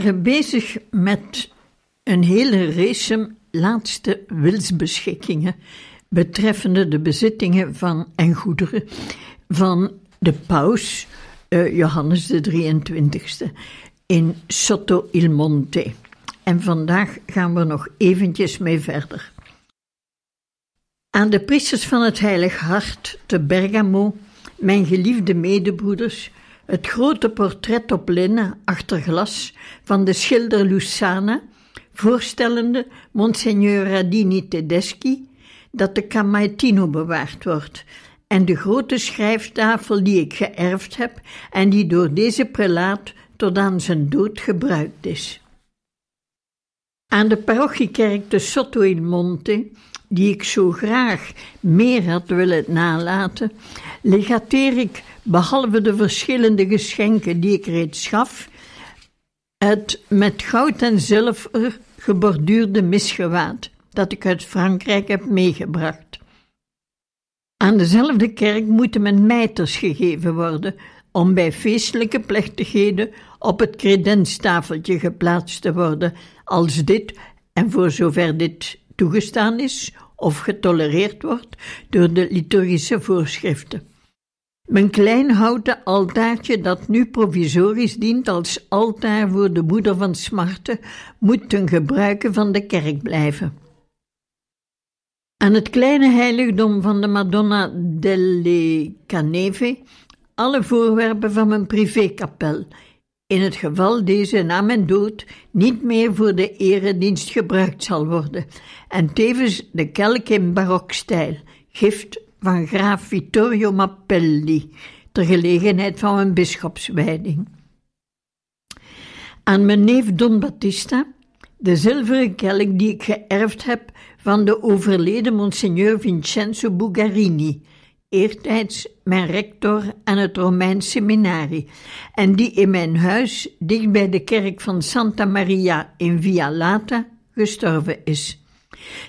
Waren bezig met een hele race laatste wilsbeschikkingen betreffende de bezittingen van en goederen van de paus uh, Johannes de 23e in Sotto il Monte. En vandaag gaan we nog eventjes mee verder. Aan de priesters van het Heilig Hart te Bergamo, mijn geliefde medebroeders, het grote portret op linnen achter glas van de schilder Lusana, voorstellende Monsignor Radini Tedeschi, dat de Camaitino bewaard wordt, en de grote schrijftafel die ik geërfd heb en die door deze prelaat tot aan zijn dood gebruikt is. Aan de parochiekerk de Sotto in Monte, die ik zo graag meer had willen nalaten, legateer ik behalve de verschillende geschenken die ik reeds gaf, het met goud en zilver geborduurde misgewaad dat ik uit Frankrijk heb meegebracht. Aan dezelfde kerk moeten men mijters gegeven worden om bij feestelijke plechtigheden op het credenstafeltje geplaatst te worden, als dit, en voor zover dit toegestaan is of getolereerd wordt door de liturgische voorschriften. Mijn klein houten altaartje, dat nu provisorisch dient als altaar voor de moeder van smarten, moet ten gebruike van de kerk blijven. Aan het kleine heiligdom van de Madonna delle Caneve alle voorwerpen van mijn privékapel, in het geval deze na mijn dood niet meer voor de eredienst gebruikt zal worden, en tevens de kelk in barokstijl, gift van graaf Vittorio Mappelli, ter gelegenheid van mijn bischopswijding. Aan mijn neef Don Battista, de zilveren kelk die ik geërfd heb van de overleden Monsignor Vincenzo Bugarini, eertijds mijn rector aan het Romeins seminari, en die in mijn huis dicht bij de kerk van Santa Maria in Via Lata gestorven is.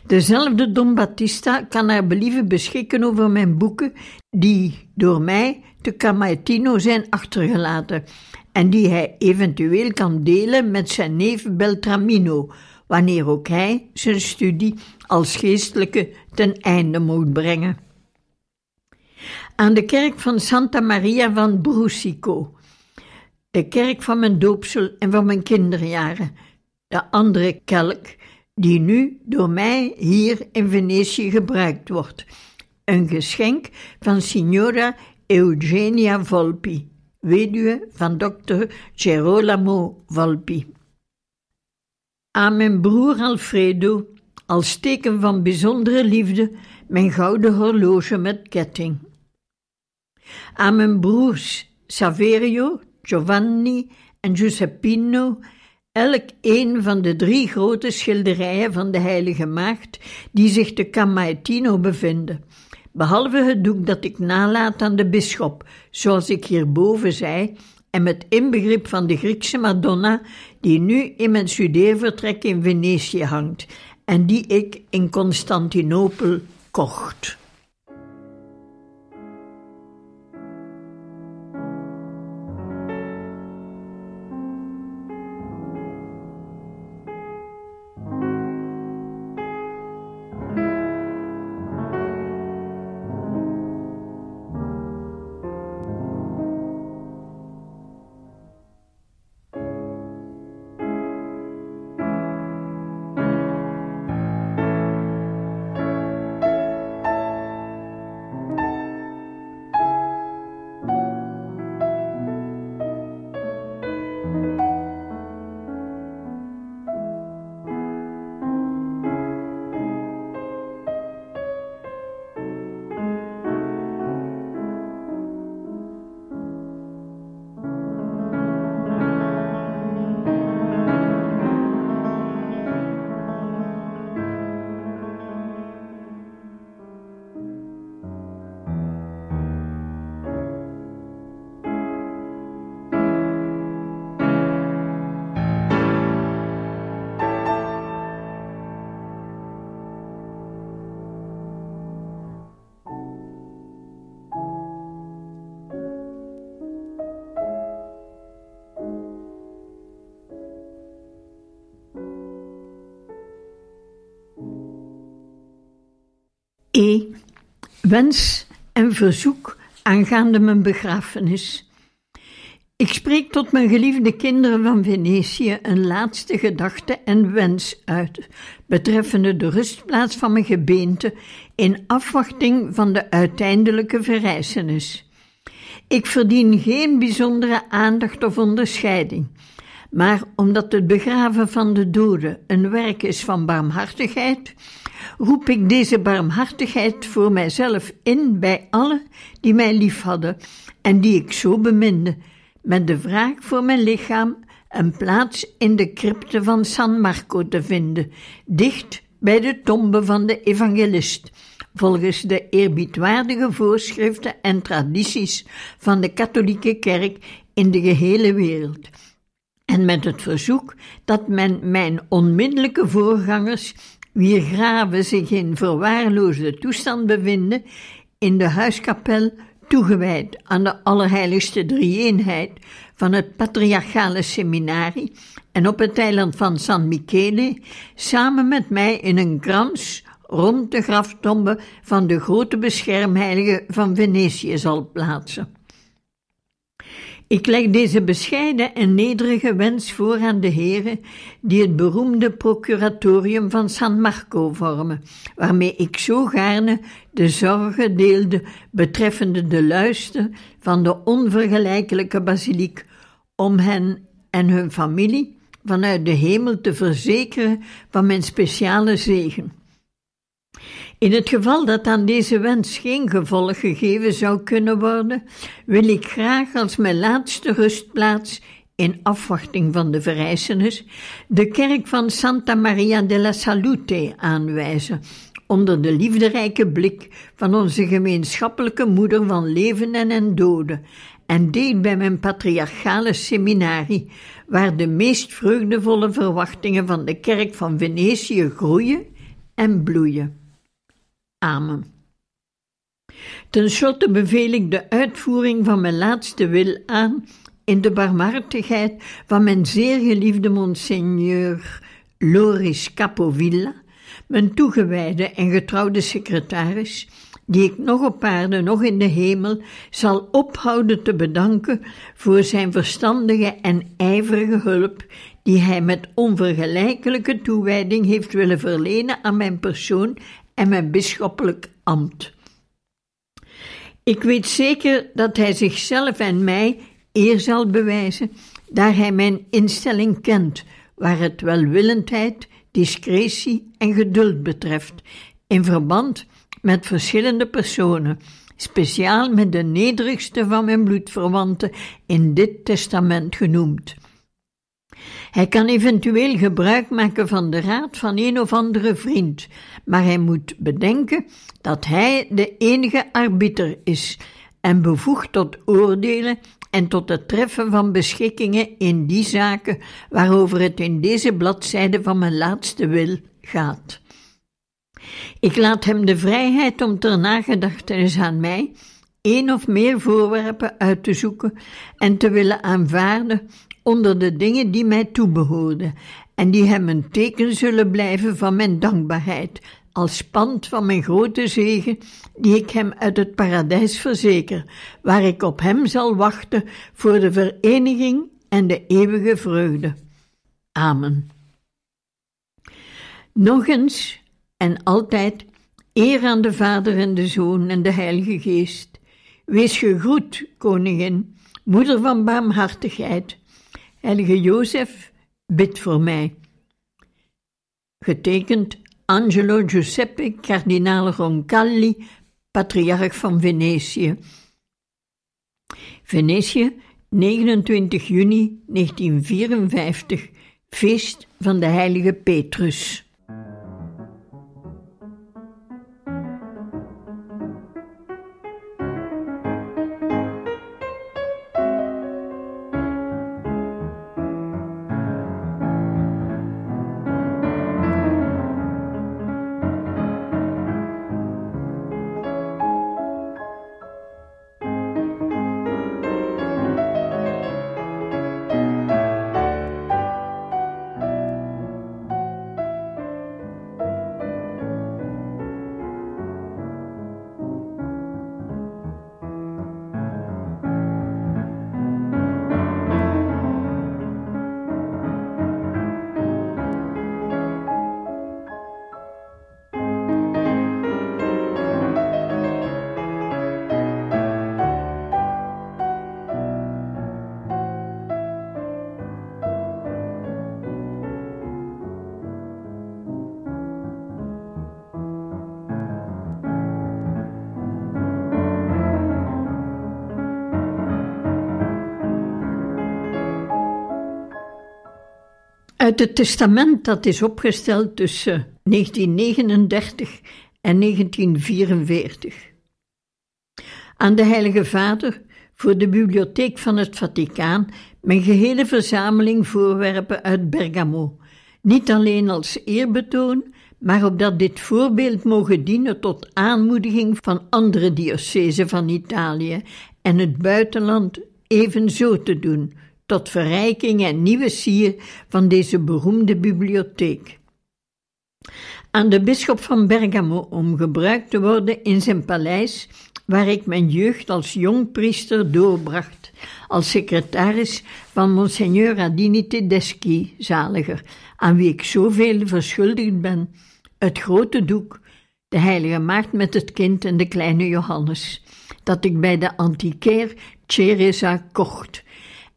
Dezelfde Don Battista kan naar believen beschikken over mijn boeken, die door mij te Camaitino zijn achtergelaten, en die hij eventueel kan delen met zijn neef Beltramino, wanneer ook hij zijn studie als geestelijke ten einde moet brengen. Aan de kerk van Santa Maria van Brusico, de kerk van mijn doopsel en van mijn kinderjaren, de andere kelk die nu door mij hier in Venetië gebruikt wordt. Een geschenk van Signora Eugenia Volpi, weduwe van dokter Gerolamo Volpi. Aan mijn broer Alfredo, als teken van bijzondere liefde, mijn gouden horloge met ketting. Aan mijn broers Saverio, Giovanni en Giuseppino elk een van de drie grote schilderijen van de Heilige Maagd die zich te Camaitino bevinden, behalve het doek dat ik nalaat aan de bisschop, zoals ik hierboven zei, en met inbegrip van de Griekse Madonna die nu in mijn studeervertrek in Venetië hangt en die ik in Constantinopel kocht. E. Wens en verzoek aangaande mijn begrafenis. Ik spreek tot mijn geliefde kinderen van Venetië een laatste gedachte en wens uit, betreffende de rustplaats van mijn gebeente in afwachting van de uiteindelijke verrijzenis. Ik verdien geen bijzondere aandacht of onderscheiding, maar omdat het begraven van de doden een werk is van barmhartigheid, roep ik deze barmhartigheid voor mijzelf in bij allen die mij liefhadden en die ik zo beminde, met de vraag voor mijn lichaam een plaats in de crypte van San Marco te vinden, dicht bij de tombe van de evangelist, volgens de eerbiedwaardige voorschriften en tradities van de katholieke kerk in de gehele wereld. En met het verzoek dat men mijn onmiddellijke voorgangers, wier graven zich in verwaarloosde toestand bevinden, in de huiskapel toegewijd aan de Allerheiligste Drieëenheid van het Patriarchale Seminarie en op het eiland van San Michele, samen met mij in een krans rond de graftombe van de grote beschermheilige van Venetië zal plaatsen. Ik leg deze bescheiden en nederige wens voor aan de heren die het beroemde procuratorium van San Marco vormen, waarmee ik zo gaarne de zorgen deelde betreffende de luister van de onvergelijkelijke basiliek, om hen en hun familie vanuit de hemel te verzekeren van mijn speciale zegen. In het geval dat aan deze wens geen gevolg gegeven zou kunnen worden, wil ik graag als mijn laatste rustplaats, in afwachting van de verrijzenis, de kerk van Santa Maria della Salute aanwijzen, onder de liefderijke blik van onze gemeenschappelijke moeder van leven en doden, en deed bij mijn patriarchale seminarie, waar de meest vreugdevolle verwachtingen van de kerk van Venetië groeien en bloeien. Amen. Ten slotte beveel ik de uitvoering van mijn laatste wil aan in de barmhartigheid van mijn zeer geliefde monseigneur Loris Capovilla, mijn toegewijde en getrouwde secretaris, die ik nog op aarde, nog in de hemel, zal ophouden te bedanken voor zijn verstandige en ijverige hulp, die hij met onvergelijkelijke toewijding heeft willen verlenen aan mijn persoon en mijn bisschoppelijk ambt. Ik weet zeker dat hij zichzelf en mij eer zal bewijzen, daar hij mijn instelling kent, waar het welwillendheid, discretie en geduld betreft, in verband met verschillende personen, speciaal met de nederigste van mijn bloedverwanten in dit testament genoemd. Hij kan eventueel gebruik maken van de raad van een of andere vriend, maar hij moet bedenken dat hij de enige arbiter is en bevoegd tot oordelen en tot het treffen van beschikkingen in die zaken waarover het in deze bladzijde van mijn laatste wil gaat. Ik laat hem de vrijheid om ter nagedachtenis aan mij één of meer voorwerpen uit te zoeken en te willen aanvaarden onder de dingen die mij toebehoorden en die hem een teken zullen blijven van mijn dankbaarheid, als pand van mijn grote zegen, die ik hem uit het paradijs verzeker, waar ik op hem zal wachten voor de vereniging en de eeuwige vreugde. Amen. Nog eens en altijd eer aan de Vader en de Zoon en de Heilige Geest. Wees gegroet, koningin, moeder van barmhartigheid. Heilige Jozef, bid voor mij. Getekend Angelo Giuseppe Cardinale Roncalli, patriarch van Venetië. Venetië, 29 juni 1954, feest van de heilige Petrus. Uit het testament dat is opgesteld tussen 1939 en 1944. Aan de Heilige Vader voor de bibliotheek van het Vaticaan mijn gehele verzameling voorwerpen uit Bergamo, niet alleen als eerbetoon, maar opdat dit voorbeeld mogen dienen tot aanmoediging van andere diocesen van Italië en het buitenland evenzo te doen, tot verrijking en nieuwe sier van deze beroemde bibliotheek. Aan de bisschop van Bergamo om gebruikt te worden in zijn paleis, waar ik mijn jeugd als jong priester doorbracht, als secretaris van Monseigneur Adini Tedeschi, zaliger, aan wie ik zoveel verschuldigd ben, het grote doek, de heilige maagd met het kind en de kleine Johannes, dat ik bij de antiquair Ceresa kocht,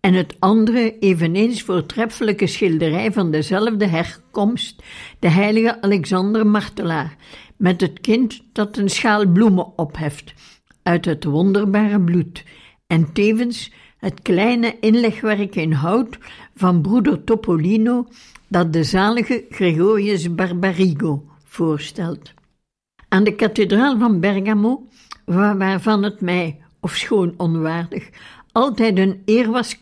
en het andere eveneens voortreffelijke schilderij van dezelfde herkomst, de heilige Alexander Martelaar, met het kind dat een schaal bloemen opheft, uit het wonderbare bloed, en tevens het kleine inlegwerk in hout van broeder Topolino, dat de zalige Gregorius Barbarigo voorstelt. Aan de kathedraal van Bergamo, waarvan het mij, ofschoon onwaardig, altijd een eer was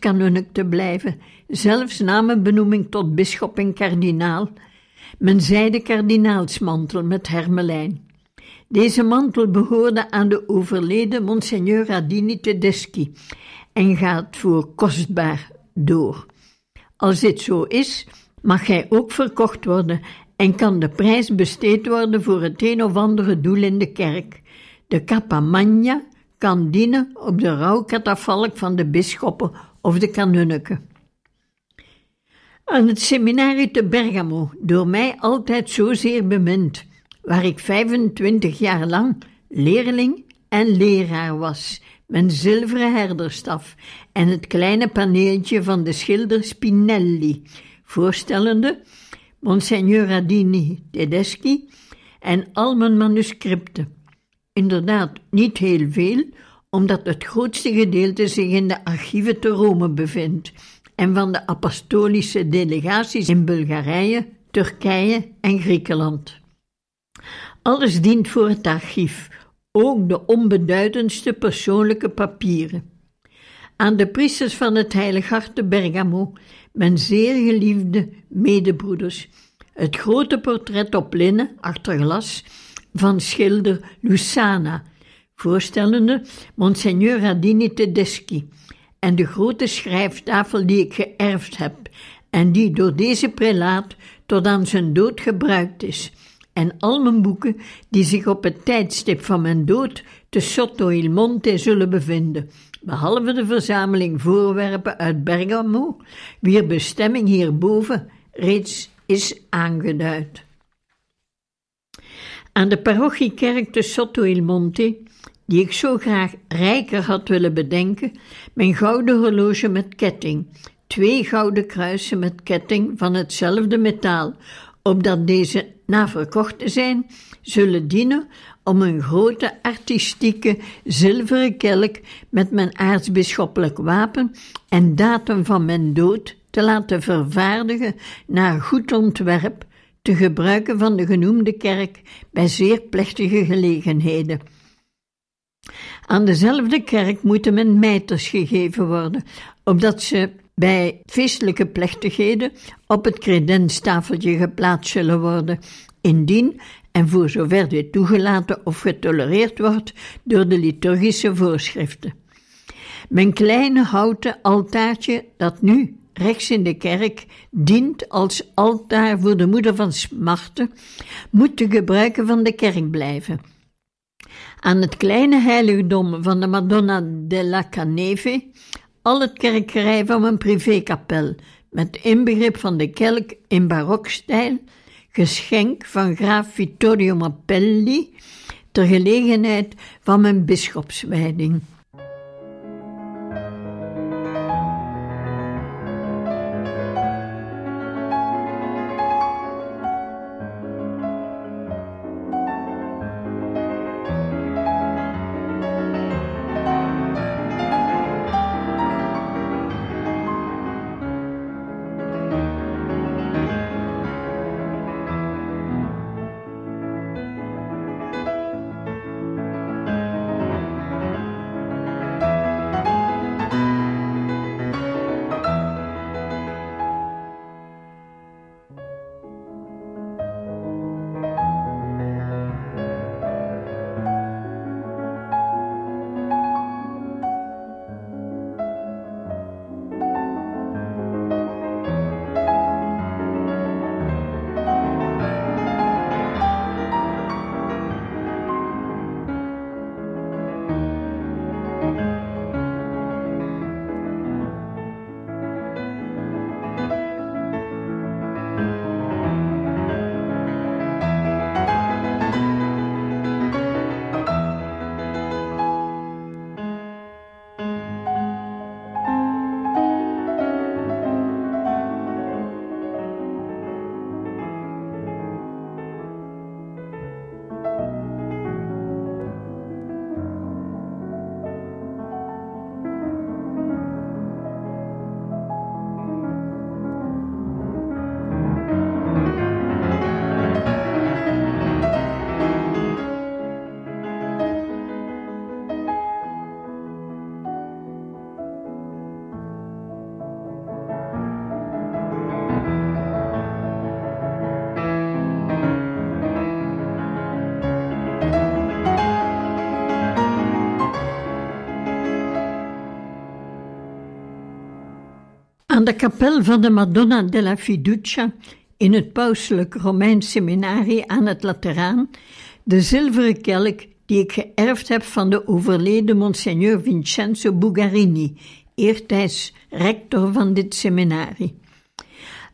te blijven, zelfs na mijn benoeming tot bisschop en kardinaal, men zijde kardinaalsmantel met hermelijn. Deze mantel behoorde aan de overleden Monseigneur Radini Tedeschi en gaat voor kostbaar door. Als dit zo is, mag hij ook verkocht worden en kan de prijs besteed worden voor het een of andere doel in de kerk. De capamagna kan dienen op de rouwkatafalk van de bisschoppen of de kanunniken. Aan het seminarie te Bergamo, door mij altijd zozeer bemind, waar ik 25 jaar lang leerling en leraar was, mijn zilveren herderstaf en het kleine paneeltje van de schilder Spinelli, voorstellende Monseigneur Radini Tedeschi en al mijn manuscripten. Inderdaad, niet heel veel, omdat het grootste gedeelte zich in de archieven te Rome bevindt en van de apostolische delegaties in Bulgarije, Turkije en Griekenland. Alles dient voor het archief, ook de onbeduidendste persoonlijke papieren. Aan de priesters van het Heilig Hart te Bergamo, mijn zeer geliefde medebroeders, het grote portret op linnen, achter glas, van schilder Lucana, voorstellende Monseigneur Radini Tedeschi, en de grote schrijftafel die ik geërfd heb en die door deze prelaat tot aan zijn dood gebruikt is, en al mijn boeken die zich op het tijdstip van mijn dood te Sotto il Monte zullen bevinden, behalve de verzameling voorwerpen uit Bergamo, wier bestemming hierboven reeds is aangeduid. Aan de parochiekerk te Sotto il Monte, die ik zo graag rijker had willen bedenken, mijn gouden horloge met ketting, twee gouden kruisen met ketting van hetzelfde metaal, opdat deze na verkocht te zijn, zullen dienen om een grote artistieke zilveren kelk met mijn aartsbisschoppelijk wapen en datum van mijn dood te laten vervaardigen naar goed ontwerp, te gebruiken van de genoemde kerk bij zeer plechtige gelegenheden. Aan dezelfde kerk moeten men mijters gegeven worden, opdat ze bij feestelijke plechtigheden op het credenstafeltje geplaatst zullen worden, indien en voor zover dit toegelaten of getolereerd wordt door de liturgische voorschriften. Mijn kleine houten altaartje, dat nu rechts in de kerk dient als altaar voor de moeder van smarten, moet te gebruiken van de kerk blijven. Aan het kleine heiligdom van de Madonna della Caneve al het kerkerij van mijn privékapel, met inbegrip van de kelk in barokstijl, geschenk van graaf Vittorio Mappelli, ter gelegenheid van mijn bisschopswijding. Aan de kapel van de Madonna della Fiducia in het pauselijk Romeins seminarie aan het Lateraan, de zilveren kelk die ik geërfd heb van de overleden Monsignor Vincenzo Bugarini, eertijds rector van dit seminarie.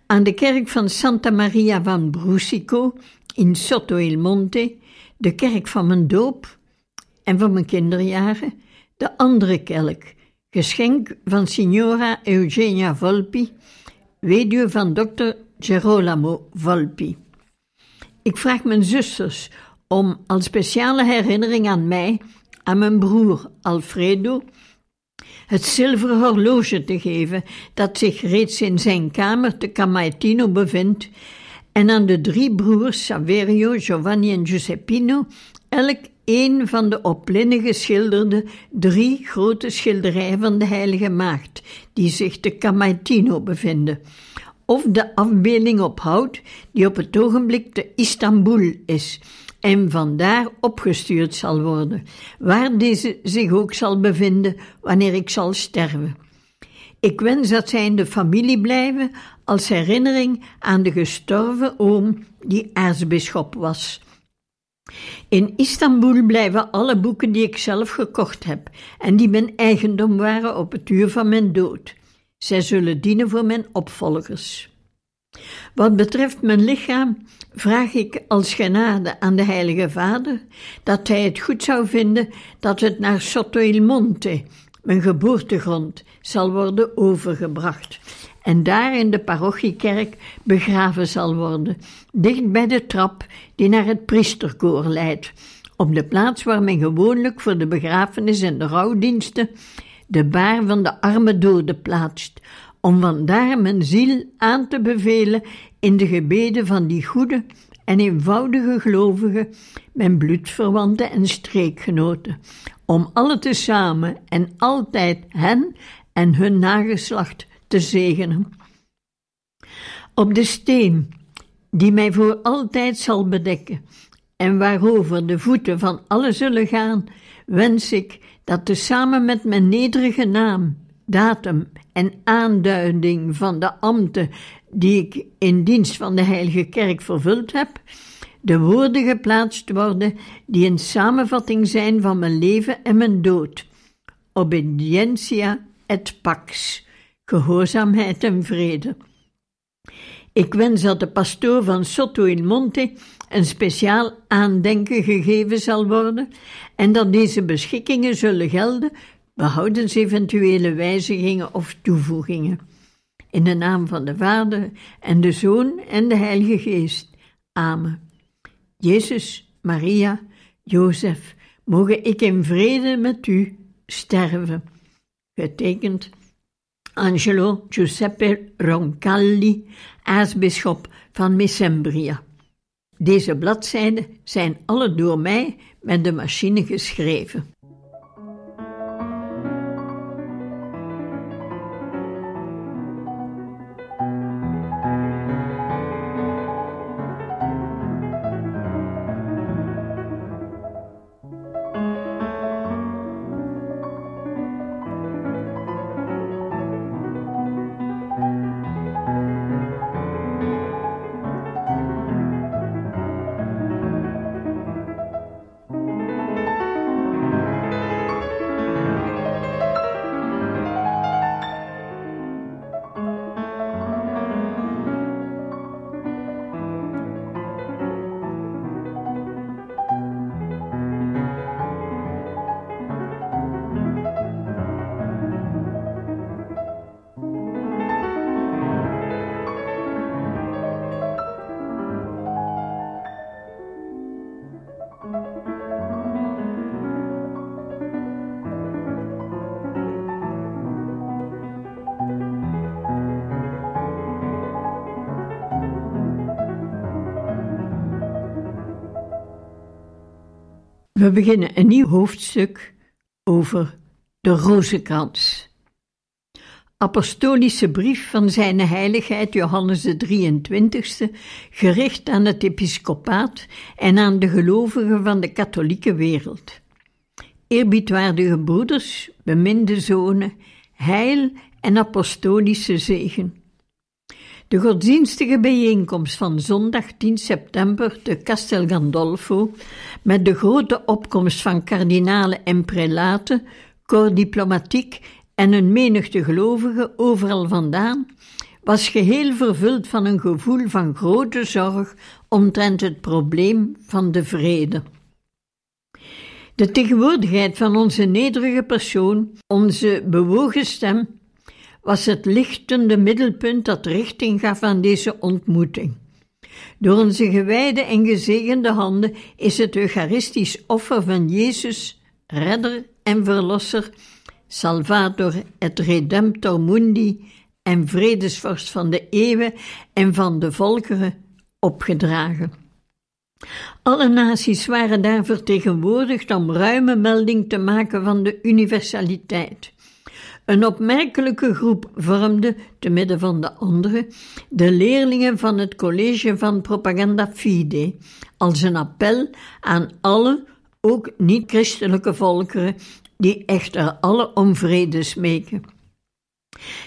Aan de kerk van Santa Maria van Brusico in Sotto il Monte, de kerk van mijn doop en van mijn kinderjaren, de andere kelk, geschenk van Signora Eugenia Volpi, weduwe van dokter Gerolamo Volpi. Ik vraag mijn zusters om als speciale herinnering aan mij, aan mijn broer Alfredo, het zilveren horloge te geven dat zich reeds in zijn kamer te Camaitino bevindt, en aan de drie broers Saverio, Giovanni en Giuseppino elk een van de op linnen geschilderde drie grote schilderijen van de Heilige Maagd, die zich te Camaitino bevinden, of de afbeelding op hout die op het ogenblik te Istanbul is en vandaar opgestuurd zal worden, waar deze zich ook zal bevinden wanneer ik zal sterven. Ik wens dat zij in de familie blijven als herinnering aan de gestorven oom die aartsbisschop was. In Istanbul blijven alle boeken die ik zelf gekocht heb en die mijn eigendom waren op het uur van mijn dood. Zij zullen dienen voor mijn opvolgers. Wat betreft mijn lichaam vraag ik als genade aan de Heilige Vader dat Hij het goed zou vinden dat het naar Sotto il Monte, mijn geboortegrond, zal worden overgebracht en daar in de parochiekerk begraven zal worden, dicht bij de trap die naar het priesterkoor leidt, op de plaats waar men gewoonlijk voor de begrafenis en de rouwdiensten de baar van de arme dode plaatst, om vandaar mijn ziel aan te bevelen in de gebeden van die goede en eenvoudige gelovigen, mijn bloedverwanten en streekgenoten, om alle tezamen en altijd hen en hun nageslacht te zegenen. Op de steen die mij voor altijd zal bedekken en waarover de voeten van allen zullen gaan, wens ik dat tezamen met mijn nederige naam, datum en aanduiding van de ambten die ik in dienst van de Heilige Kerk vervuld heb, de woorden geplaatst worden die een samenvatting zijn van mijn leven en mijn dood. Obedientia et pax gehoorzaamheid en vrede. Ik wens dat de pastoor van Sotto il Monte een speciaal aandenken gegeven zal worden en dat deze beschikkingen zullen gelden, behoudens eventuele wijzigingen of toevoegingen. In de naam van de Vader en de Zoon en de Heilige Geest. Amen. Jezus, Maria, Jozef, mogen ik in vrede met u sterven. Getekend Angelo Giuseppe Roncalli, aartsbisschop van Messembria. Deze bladzijden zijn alle door mij met de machine geschreven. We beginnen een nieuw hoofdstuk over de rozenkrans. Apostolische brief van zijn heiligheid Johannes de 23ste, gericht aan het episcopaat en aan de gelovigen van de katholieke wereld. Eerbiedwaardige broeders, beminde zonen, heil en apostolische zegen. De godsdienstige bijeenkomst van zondag 10 september te Castel Gandolfo, met de grote opkomst van kardinalen en prelaten, corps diplomatiek en een menigte gelovigen overal vandaan, was geheel vervuld van een gevoel van grote zorg omtrent het probleem van de vrede. De tegenwoordigheid van onze nederige persoon, onze bewogen stem, was het lichtende middelpunt dat richting gaf aan deze ontmoeting. Door onze gewijde en gezegende handen is het Eucharistisch offer van Jezus, redder en verlosser, Salvator et Redemptor Mundi en vredesvorst van de eeuwen en van de volkeren, opgedragen. Alle naties waren daar vertegenwoordigd om ruime melding te maken van de universaliteit. Een opmerkelijke groep vormde, te midden van de andere, de leerlingen van het college van Propaganda Fide, als een appel aan alle, ook niet-christelijke volkeren, die echter alle om vrede smeken.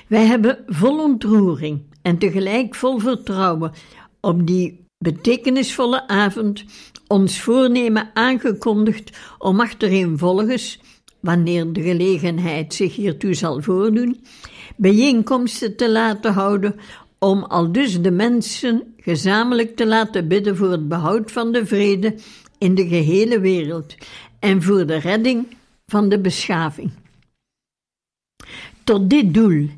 Wij hebben vol ontroering en tegelijk vol vertrouwen op die betekenisvolle avond ons voornemen aangekondigd om achtereenvolgens wanneer de gelegenheid zich hiertoe zal voordoen, bijeenkomsten te laten houden om aldus de mensen gezamenlijk te laten bidden voor het behoud van de vrede in de gehele wereld en voor de redding van de beschaving. Tot dit doel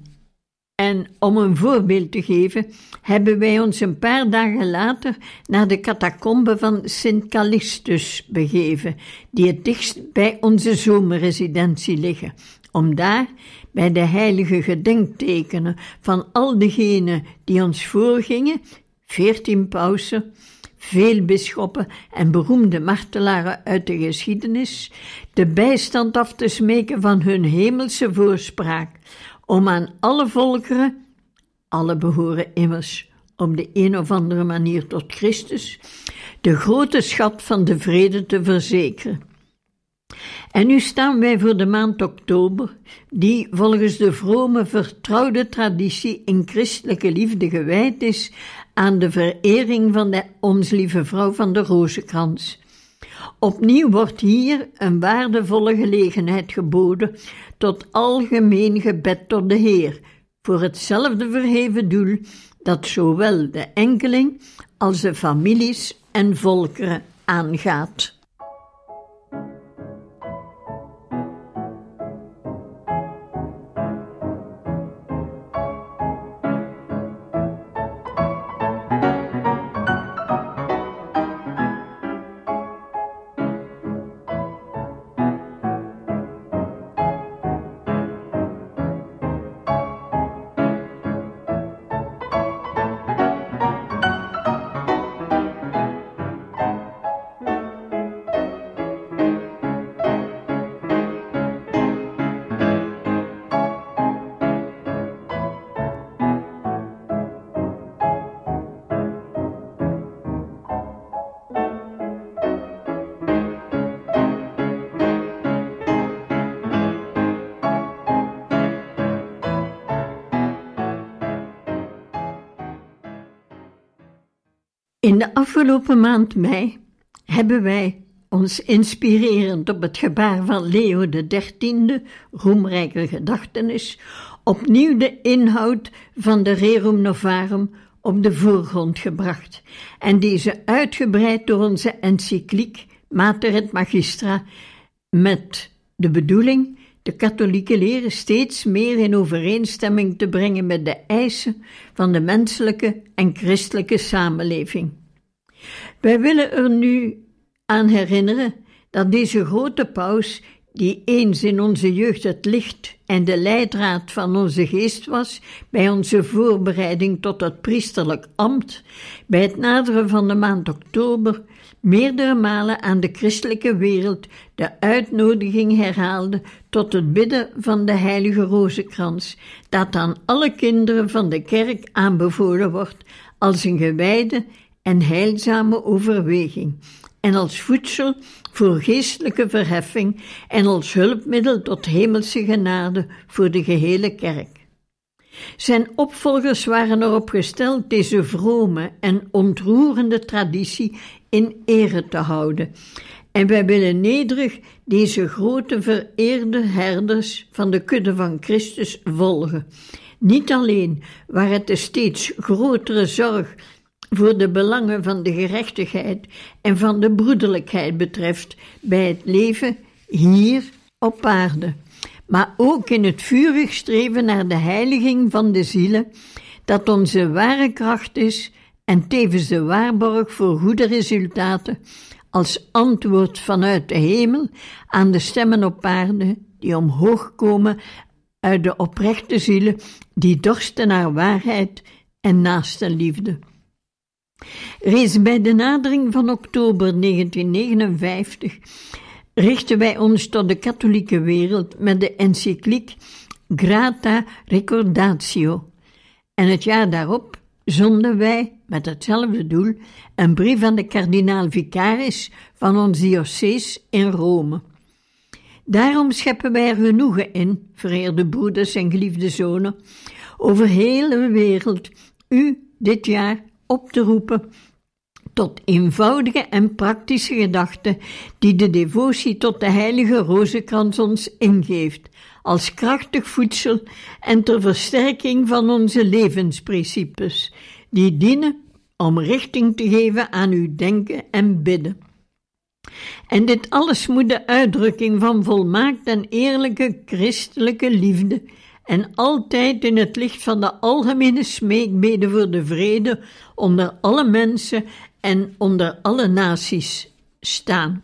en om een voorbeeld te geven, hebben wij ons een paar dagen later naar de catacombe van Sint Callistus begeven, die het dichtst bij onze zomerresidentie liggen, om daar, bij de heilige gedenktekenen van al degenen die ons voorgingen, veertien pausen, veel bisschoppen en beroemde martelaren uit de geschiedenis, de bijstand af te smeken van hun hemelse voorspraak, om aan alle volkeren, alle behoren immers op de een of andere manier tot Christus, de grote schat van de vrede te verzekeren. En nu staan wij voor de maand oktober, die volgens de vrome vertrouwde traditie in christelijke liefde gewijd is aan de verering van de ons lieve vrouw van de Rozenkrans. Opnieuw wordt hier een waardevolle gelegenheid geboden tot algemeen gebed tot de Heer, voor hetzelfde verheven doel dat zowel de enkeling als de families en volkeren aangaat. In de afgelopen maand mei hebben wij ons inspirerend op het gebaar van Leo XIII, roemrijke gedachtenis, opnieuw de inhoud van de Rerum Novarum op de voorgrond gebracht. En deze uitgebreid door onze encycliek Mater et Magistra met de bedoeling de katholieke leren steeds meer in overeenstemming te brengen met de eisen van de menselijke en christelijke samenleving. Wij willen er nu aan herinneren dat deze grote paus, die eens in onze jeugd het licht en de leidraad van onze geest was, bij onze voorbereiding tot het priesterlijk ambt, bij het naderen van de maand oktober, meerdere malen aan de christelijke wereld de uitnodiging herhaalde tot het bidden van de heilige rozenkrans, dat aan alle kinderen van de kerk aanbevolen wordt als een gewijde en heilzame overweging, en als voedsel voor geestelijke verheffing en als hulpmiddel tot hemelse genade voor de gehele kerk. Zijn opvolgers waren erop gesteld deze vrome en ontroerende traditie in ere te houden. En wij willen nederig deze grote vereerde herders van de kudde van Christus volgen. Niet alleen waar het de steeds grotere zorg voor de belangen van de gerechtigheid en van de broederlijkheid betreft bij het leven hier op aarde, maar ook in het vurig streven naar de heiliging van de zielen, dat onze ware kracht is en tevens de waarborg voor goede resultaten als antwoord vanuit de hemel aan de stemmen op aarde die omhoog komen uit de oprechte zielen die dorsten naar waarheid en naaste liefde. Reeds bij de nadering van oktober 1959 richten wij ons tot de katholieke wereld met de encycliek Grata Recordatio. En het jaar daarop zonden wij, met hetzelfde doel, een brief aan de kardinaal vicaris van ons diocese in Rome. Daarom scheppen wij er genoegen in, vereerde broeders en geliefde zonen, over heel de wereld u dit jaar op te roepen tot eenvoudige en praktische gedachten die de devotie tot de heilige rozenkrans ons ingeeft, als krachtig voedsel en ter versterking van onze levensprincipes, die dienen om richting te geven aan uw denken en bidden. En dit alles moet de uitdrukking van volmaakt en eerlijke christelijke liefde en altijd in het licht van de algemene smeekbeden voor de vrede onder alle mensen en onder alle naties staan.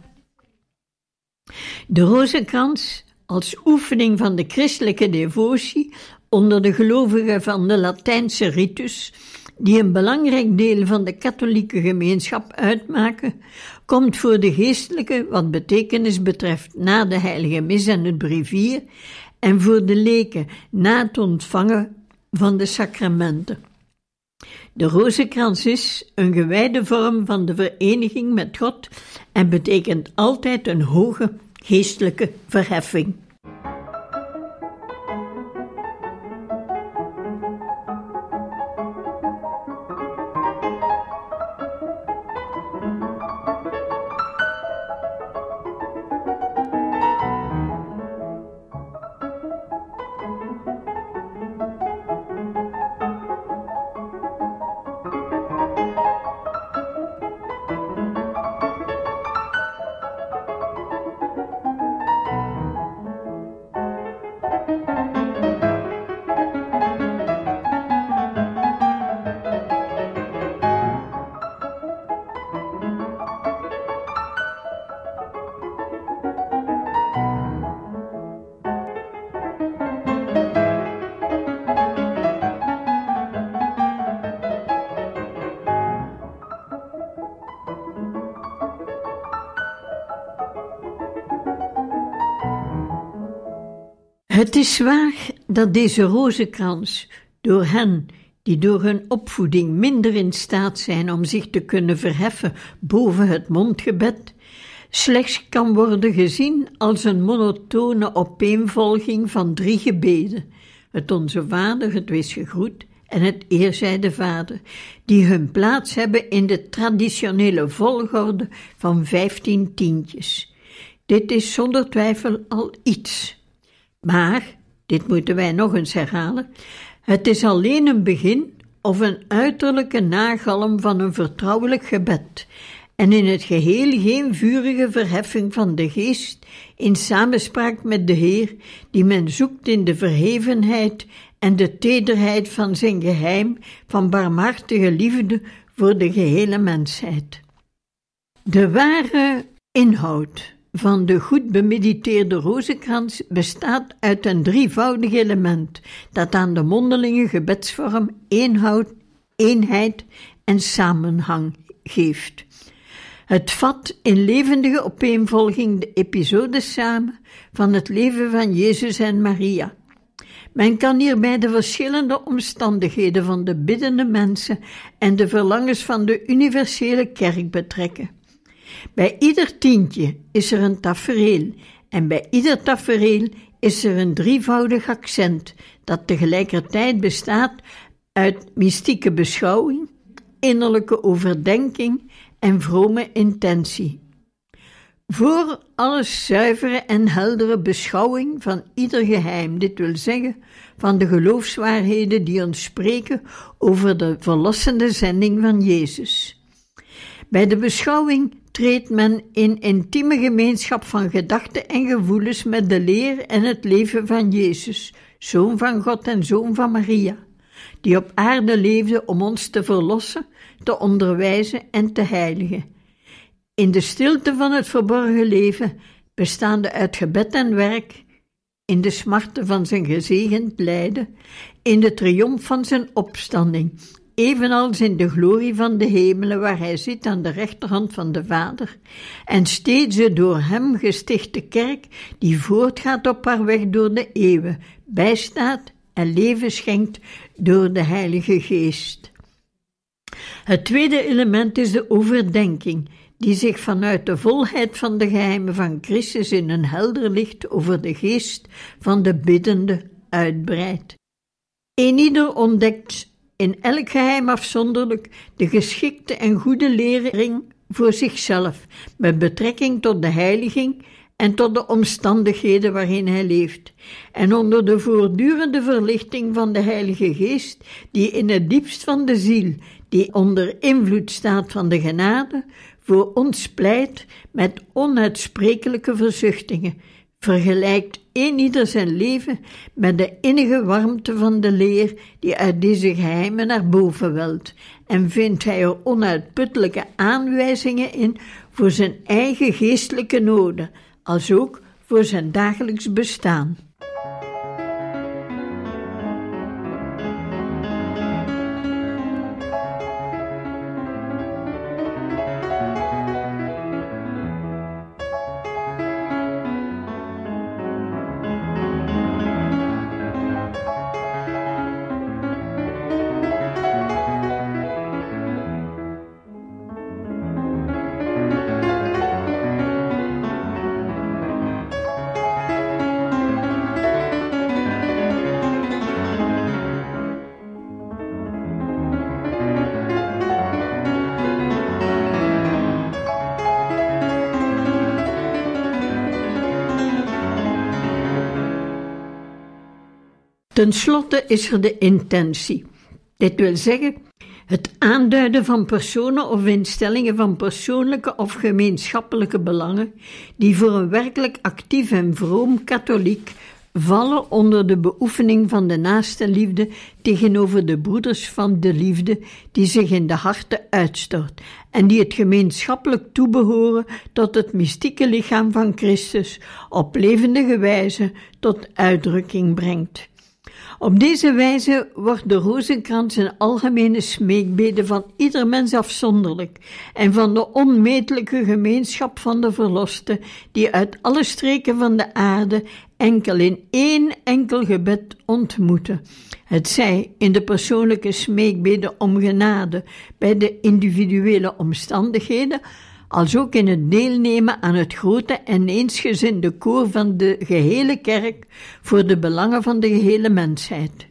De rozenkrans als oefening van de christelijke devotie onder de gelovigen van de Latijnse ritus, die een belangrijk deel van de katholieke gemeenschap uitmaken, komt voor de geestelijke wat betekenis betreft na de heilige mis en het brevier en voor de leken na het ontvangen van de sacramenten. De rozenkrans is een gewijde vorm van de vereniging met God en betekent altijd een hoge geestelijke verheffing. Het is waar dat deze rozenkrans door hen die door hun opvoeding minder in staat zijn om zich te kunnen verheffen boven het mondgebed, slechts kan worden gezien als een monotone opeenvolging van drie gebeden: het Onze Vader, het Wees gegroet en het Eerzijde Vader, die hun plaats hebben in de traditionele volgorde van vijftien tientjes. Dit is zonder twijfel al iets. Maar, dit moeten wij nog eens herhalen, het is alleen een begin of een uiterlijke nagalm van een vertrouwelijk gebed en in het geheel geen vurige verheffing van de geest in samenspraak met de Heer, die men zoekt in de verhevenheid en de tederheid van zijn geheim van barmhartige liefde voor de gehele mensheid. De ware inhoud van de goed bemediteerde rozenkrans bestaat uit een drievoudig element dat aan de mondelinge gebedsvorm eenhoud, eenheid en samenhang geeft. Het vat in levendige opeenvolging de episodes samen van het leven van Jezus en Maria. Men kan hierbij de verschillende omstandigheden van de biddende mensen en de verlangens van de universele kerk betrekken. Bij ieder tientje is er een tafereel en bij ieder tafereel is er een drievoudig accent dat tegelijkertijd bestaat uit mystieke beschouwing, innerlijke overdenking en vrome intentie. Voor alles zuivere en heldere beschouwing van ieder geheim, dit wil zeggen, van de geloofswaarheden die ons spreken over de verlossende zending van Jezus. Bij de beschouwing treedt men in intieme gemeenschap van gedachten en gevoelens met de leer en het leven van Jezus, Zoon van God en Zoon van Maria, die op aarde leefde om ons te verlossen, te onderwijzen en te heiligen. In de stilte van het verborgen leven, bestaande uit gebed en werk, in de smarten van zijn gezegend lijden, in de triomf van zijn opstanding, evenals in de glorie van de hemelen waar hij zit aan de rechterhand van de Vader, en steeds de door hem gestichte kerk die voortgaat op haar weg door de eeuwen, bijstaat en leven schenkt door de Heilige Geest. Het tweede element is de overdenking, die zich vanuit de volheid van de geheimen van Christus in een helder licht over de geest van de biddende uitbreidt. Eenieder ontdekt in elk geheim afzonderlijk de geschikte en goede lering voor zichzelf, met betrekking tot de heiliging en tot de omstandigheden waarin hij leeft, en onder de voortdurende verlichting van de Heilige Geest, die in het diepst van de ziel, die onder invloed staat van de genade, voor ons pleit met onuitsprekelijke verzuchtingen, vergelijkt een ieder zijn leven met de innige warmte van de leer die uit deze geheimen naar boven welt, en vindt hij er onuitputtelijke aanwijzingen in voor zijn eigen geestelijke noden, als ook voor zijn dagelijks bestaan. Ten slotte is er de intentie. Dit wil zeggen het aanduiden van personen of instellingen van persoonlijke of gemeenschappelijke belangen die voor een werkelijk actief en vroom katholiek vallen onder de beoefening van de naaste liefde tegenover de broeders van de liefde die zich in de harten uitstort en die het gemeenschappelijk toebehoren tot het mystieke lichaam van Christus op levendige wijze tot uitdrukking brengt. Op deze wijze wordt de rozenkrans een algemene smeekbede van ieder mens afzonderlijk en van de onmetelijke gemeenschap van de verlosten, die uit alle streken van de aarde enkel in één enkel gebed ontmoeten. Het zij in de persoonlijke smeekbede om genade bij de individuele omstandigheden, als ook in het deelnemen aan het grote en eensgezinde koor van de gehele kerk voor de belangen van de gehele mensheid.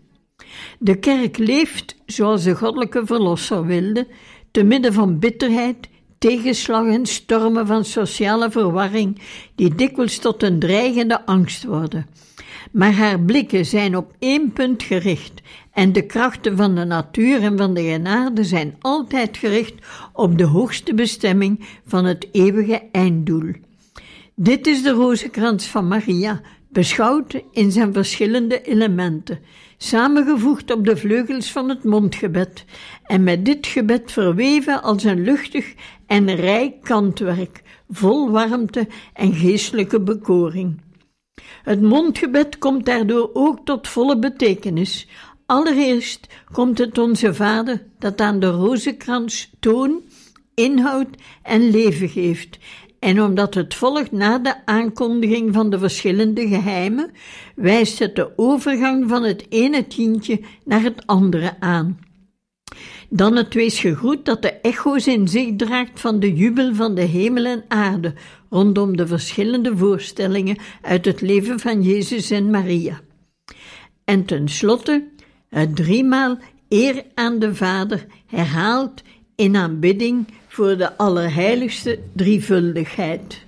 De kerk leeft zoals de goddelijke verlosser wilde, te midden van bitterheid, tegenslag en stormen van sociale verwarring, die dikwijls tot een dreigende angst worden. Maar haar blikken zijn op één punt gericht en de krachten van de natuur en van de genade zijn altijd gericht op de hoogste bestemming van het eeuwige einddoel. Dit is de rozenkrans van Maria, beschouwd in zijn verschillende elementen, samengevoegd op de vleugels van het mondgebed en met dit gebed verweven als een luchtig en rijk kantwerk, vol warmte en geestelijke bekoring. Het mondgebed komt daardoor ook tot volle betekenis, Allereerst komt het onze Vader dat aan de rozenkrans toon, inhoud en leven geeft. En omdat het volgt na de aankondiging van de verschillende geheimen, wijst het de overgang van het ene tientje naar het andere aan. Dan het wees gegroet dat de echo's in zich draagt van de jubel van de hemel en aarde rondom de verschillende voorstellingen uit het leven van Jezus en Maria. En tenslotte het driemaal eer aan de Vader herhaald in aanbidding voor de Allerheiligste Drievuldigheid.